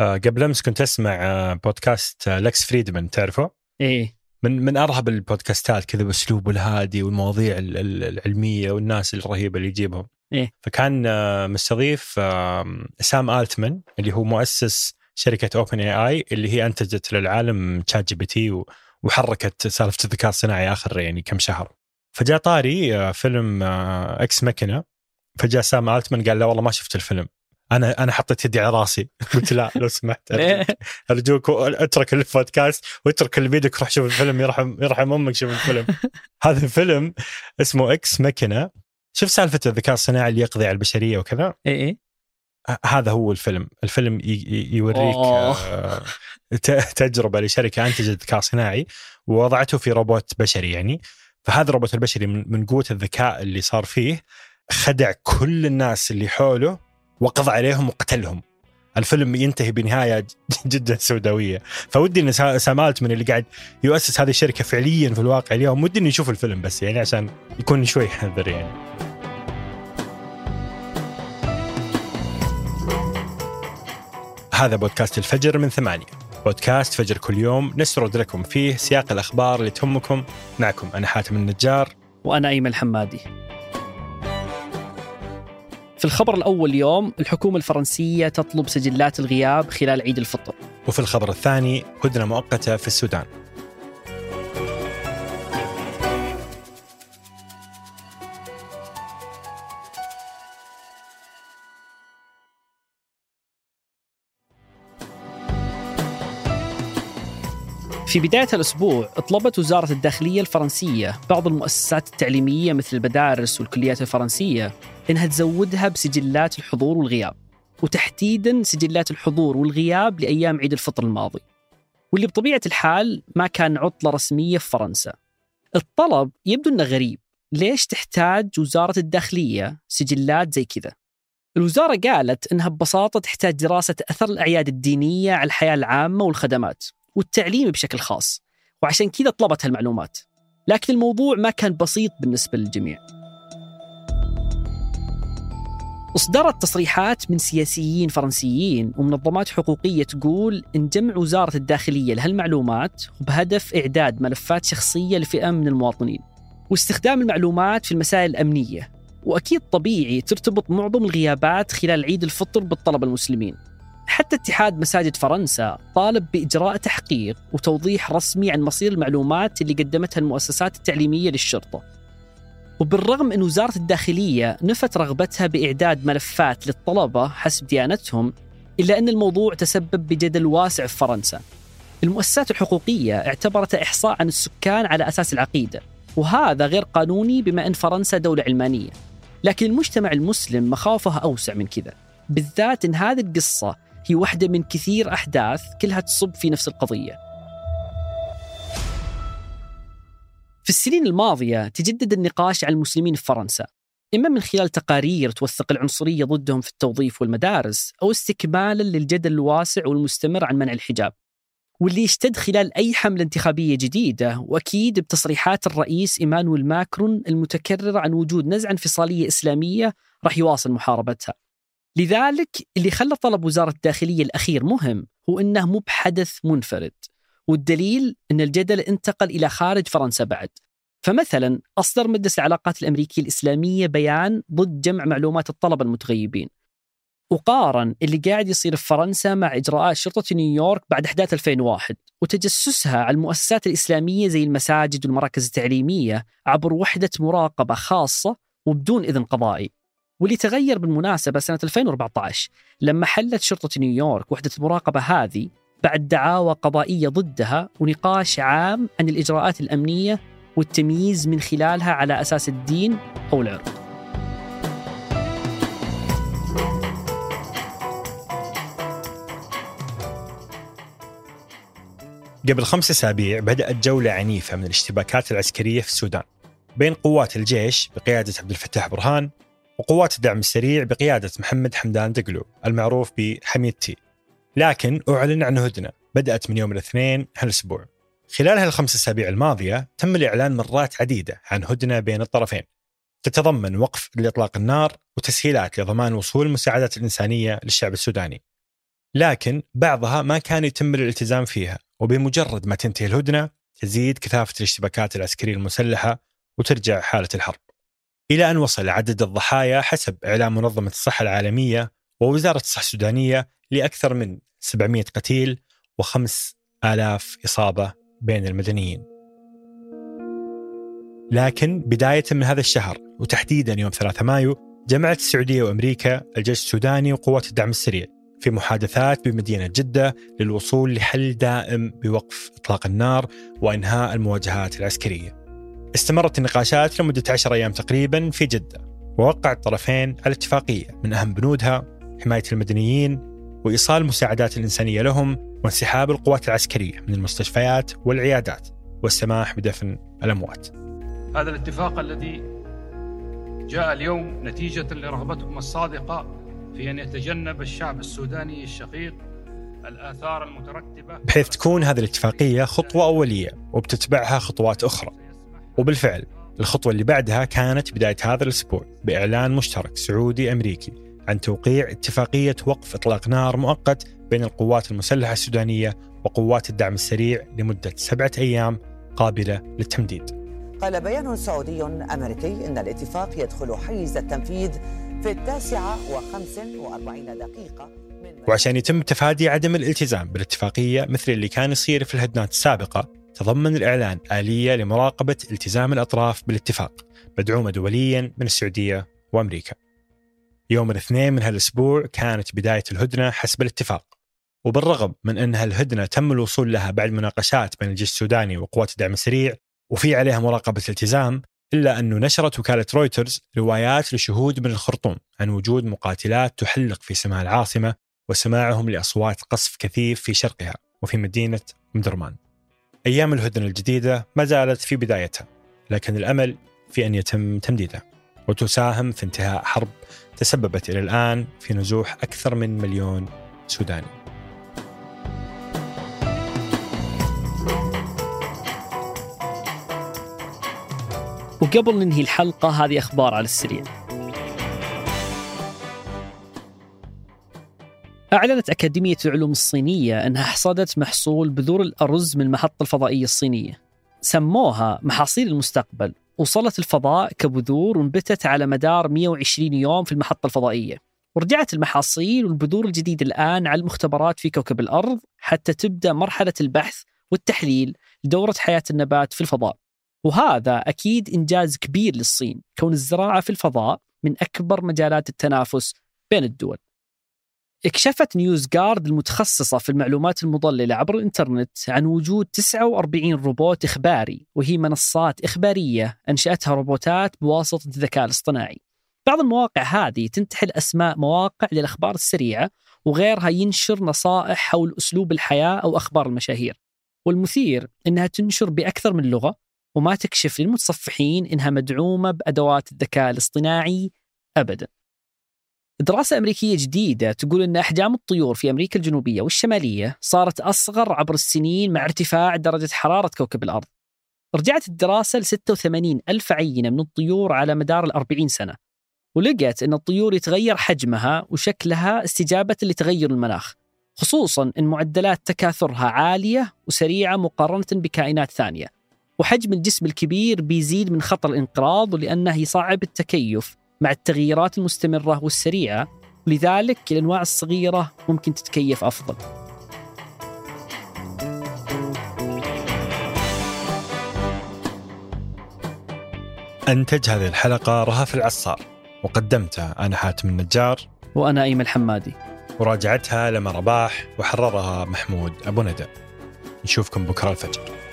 آه، قبل أمس كنت أسمع آه، بودكاست آه، لكس فريدمان تعرفه؟ إيه من من أرهب البودكاستات كذا باسلوبه الهادي والمواضيع ال- ال- العلمية والناس الرهيبة اللي يجيبهم. إيه. فكان مستضيف سام ألتمان اللي هو مؤسس شركة OpenAI اللي هي أنتجت للعالم ChatGPT وحركت سالفة الذكاء الصناعي آخر يعني كم شهر. فجاء طاري فيلم Ex Machina فجاء سام ألتمان قال لا والله ما شفت الفيلم. أنا أنا حطيت يدي على راسي. قلت لا لو سمحت. أرجوك اترك البودكاست واترك اللي بيدك روح شوف الفيلم يرحم يرحم أمك شوف الفيلم. هذا الفيلم اسمه Ex Machina شوف سالفة الذكاء الصناعي اللي يقضي على البشرية وكذا. إيه ه- هذا هو الفيلم. الفيلم يوريك أوه. آه، تجربة لشركة أنتجت ذكاء صناعي ووضعته في روبوت بشري يعني. فهذا الروبوت البشري من من قوة الذكاء اللي صار فيه خدع كل الناس اللي حوله وقضى عليهم وقتلهم. الفيلم ينتهي بنهاية جدا سوداوية. فودي إن سا- سامالت من اللي قاعد يؤسس هذه الشركة فعليا في الواقع اليوم. ودي إنه يشوف الفيلم بس يعني عشان يكون شوي حذر يعني. هذا بودكاست الفجر من ثمانية. بودكاست فجر كل يوم. نسرد لكم فيه سياق الأخبار اللي تهمكم. معكم أنا حاتم النجار. وأنا أيمن الحمادي. في الخبر الأول اليوم الحكومة الفرنسية تطلب سجلات الغياب خلال عيد الفطر. وفي الخبر الثاني هدنة مؤقتة في السودان. في بداية الأسبوع طلبت وزارة الداخلية الفرنسية بعض المؤسسات التعليمية مثل المدارس والكليات الفرنسية إنها تزودها بسجلات الحضور والغياب وتحديدا سجلات الحضور والغياب لأيام عيد الفطر الماضي. واللي بطبيعة الحال ما كان عطلة رسمية في فرنسا. الطلب يبدو أنه غريب. ليش تحتاج وزارة الداخلية سجلات زي كذا؟ الوزارة قالت أنها ببساطة تحتاج دراسة أثر الأعياد الدينية على الحياة العامة والخدمات. والتعليم بشكل خاص. وعشان كذا طلبت هالمعلومات. لكن الموضوع ما كان بسيط بالنسبة للجميع. أصدرت تصريحات من سياسيين فرنسيين ومنظمات حقوقية تقول إن جمع وزارة الداخلية لهالمعلومات بهدف إعداد ملفات شخصية لفئة من المواطنين. واستخدام المعلومات في المسائل الأمنية. وأكيد طبيعي ترتبط معظم الغيابات خلال عيد الفطر بالطلبة المسلمين. حتى اتحاد مساجد فرنسا طالب بإجراء تحقيق وتوضيح رسمي عن مصير المعلومات اللي قدمتها المؤسسات التعليمية للشرطة. وبالرغم أن وزارة الداخلية نفت رغبتها بإعداد ملفات للطلبة حسب ديانتهم إلا أن الموضوع تسبب بجدل واسع في فرنسا. المؤسسات الحقوقية اعتبرت إحصاء عن السكان على أساس العقيدة وهذا غير قانوني بما أن فرنسا دولة علمانية. لكن المجتمع المسلم مخاوفه أوسع من كذا. بالذات أن هذه القصة هي واحدة من كثير أحداث كلها تصب في نفس القضية. في السنين الماضية تجدد النقاش عن المسلمين في فرنسا إما من خلال تقارير توثق العنصرية ضدهم في التوظيف والمدارس أو استكمالا للجدل الواسع والمستمر عن منع الحجاب. واللي يشتد خلال أي حملة انتخابية جديدة وأكيد بتصريحات الرئيس إيمانويل ماكرون المتكررة عن وجود نزعة انفصالية إسلامية راح يواصل محاربتها. لذلك اللي خلى طلب وزارة الداخلية الأخير مهم هو أنه مو بحدث منفرد والدليل أن الجدل انتقل إلى خارج فرنسا بعد. فمثلا أصدر مجلس العلاقات الأمريكي الإسلامية بيان ضد جمع معلومات الطلبة المتغيبين. وقارن اللي قاعد يصير في فرنسا مع إجراءات شرطة نيويورك بعد أحداث 2001 وتجسسها على المؤسسات الإسلامية زي المساجد والمراكز التعليمية عبر وحدة مراقبة خاصة وبدون إذن قضائي. واللي تغير بالمناسبة سنة 2014 لما حلت شرطة نيويورك وحدة المراقبة هذه بعد دعاوى قضائية ضدها ونقاش عام عن الإجراءات الأمنية والتمييز من خلالها على أساس الدين أو العرق قبل خمس أسابيع بدأت جولة عنيفة من الاشتباكات العسكرية في السودان بين قوات الجيش بقيادة عبد الفتاح برهان وقوات الدعم السريع بقيادة محمد حمدان دقلو المعروف بحميدتي لكن أعلن عن هدنة بدأت من يوم الاثنين هالأسبوع. خلال هالخمس أسابيع الماضية تم الإعلان مرات عديدة عن هدنة بين الطرفين. تتضمن وقف لإطلاق النار وتسهيلات لضمان وصول المساعدات الإنسانية للشعب السوداني. لكن بعضها ما كان يتم الالتزام فيها وبمجرد ما تنتهي الهدنة تزيد كثافة الاشتباكات العسكرية المسلحة وترجع حالة الحرب. إلى أن وصل عدد الضحايا حسب إعلام منظمة الصحة العالمية ووزارة الصحة السودانية لأكثر من 700 قتيل وخمس آلاف إصابة بين المدنيين. لكن بداية من هذا الشهر وتحديدا يوم 3 مايو جمعت السعودية وأمريكا الجيش السوداني وقوات الدعم السريع في محادثات بمدينة جدة للوصول لحل دائم بوقف إطلاق النار وإنهاء المواجهات العسكرية. استمرت النقاشات لمدة عشر أيام تقريبا في جدة ووقع الطرفين على اتفاقية من أهم بنودها حماية المدنيين وإيصال المساعدات الإنسانية لهم وانسحاب القوات العسكرية من المستشفيات والعيادات والسماح بدفن الأموات. هذا الاتفاق الذي جاء اليوم نتيجة لرغبتكم الصادقة في أن يتجنب الشعب السوداني الشقيق الآثار المترتبة. بحيث تكون هذه الاتفاقية خطوة أولية وبتتبعها خطوات أخرى. وبالفعل الخطوة اللي بعدها كانت بداية هذا الأسبوع بإعلان مشترك سعودي أمريكي عن توقيع اتفاقية وقف إطلاق نار مؤقت بين القوات المسلحة السودانية وقوات الدعم السريع لمدة سبعة أيام قابلة للتمديد. قال بيان سعودي أمريكي إن الاتفاق يدخل حيز التنفيذ في التاسعة وخمس وأربعين دقيقة من وعشان يتم تفادي عدم الالتزام بالاتفاقية مثل اللي كان يصير في الهدنات السابقة تضمن الإعلان آلية لمراقبة التزام الأطراف بالاتفاق مدعومة دوليا من السعودية وأمريكا. يوم الاثنين من هالأسبوع كانت بداية الهدنة حسب الاتفاق وبالرغم من أن هالهدنة تم الوصول لها بعد مناقشات بين الجيش السوداني وقوات الدعم السريع وفي عليها مراقبة التزام إلا أنه نشرت وكالة رويترز روايات لشهود من الخرطوم عن وجود مقاتلات تحلق في سماء العاصمة وسماعهم لأصوات قصف كثيف في شرقها وفي مدينة مدرمان. أيام الهدنة الجديدة ما زالت في بدايتها لكن الأمل في أن يتم تمديدها وتساهم في انتهاء حرب تسببت إلى الآن في نزوح أكثر من مليون سوداني. وقبل ننهي الحلقة هذه أخبار على السريع. أعلنت أكاديمية العلوم الصينية أنها حصدت محصول بذور الأرز من المحطة الفضائية الصينية. سموها محاصيل المستقبل. وصلت الفضاء كبذور وانبتت على مدار 120 يوم في المحطة الفضائية. ورجعت المحاصيل والبذور الجديدة الآن على المختبرات في كوكب الأرض حتى تبدأ مرحلة البحث والتحليل لدورة حياة النبات في الفضاء. وهذا أكيد إنجاز كبير للصين كون الزراعة في الفضاء من أكبر مجالات التنافس بين الدول. اكشفت نيوز جارد المتخصصة في المعلومات المضللة عبر الإنترنت عن وجود 49 روبوت إخباري وهي منصات إخبارية أنشأتها روبوتات بواسطة الذكاء الاصطناعي بعض المواقع هذه تنتحل أسماء مواقع للأخبار السريعة وغيرها ينشر نصائح حول أسلوب الحياة أو أخبار المشاهير والمثير أنها تنشر بأكثر من لغة وما تكشف للمتصفحين إنها مدعومة بأدوات الذكاء الاصطناعي ابدا. دراسة أمريكية جديدة تقول أن أحجام الطيور في أمريكا الجنوبية والشمالية صارت أصغر عبر السنين مع ارتفاع درجة حرارة كوكب الأرض. رجعت الدراسة ل 86 ألف عينة من الطيور على مدار ال 40 سنة ولقت أن الطيور يتغير حجمها وشكلها استجابة لتغير المناخ خصوصا أن معدلات تكاثرها عالية وسريعة مقارنة بكائنات ثانية وحجم الجسم الكبير بيزيد من خطر الانقراض ولأنه يصعب التكيف مع التغييرات المستمرة والسريعة. لذلك الأنواع الصغيرة ممكن تتكيف أفضل. أنتج هذه الحلقة رهف العصار. وقدمتها أنا حاتم النجار. وأنا أيمن الحمادي. وراجعتها لما رباح وحررها محمود أبو ندى. نشوفكم بكرة الفجر.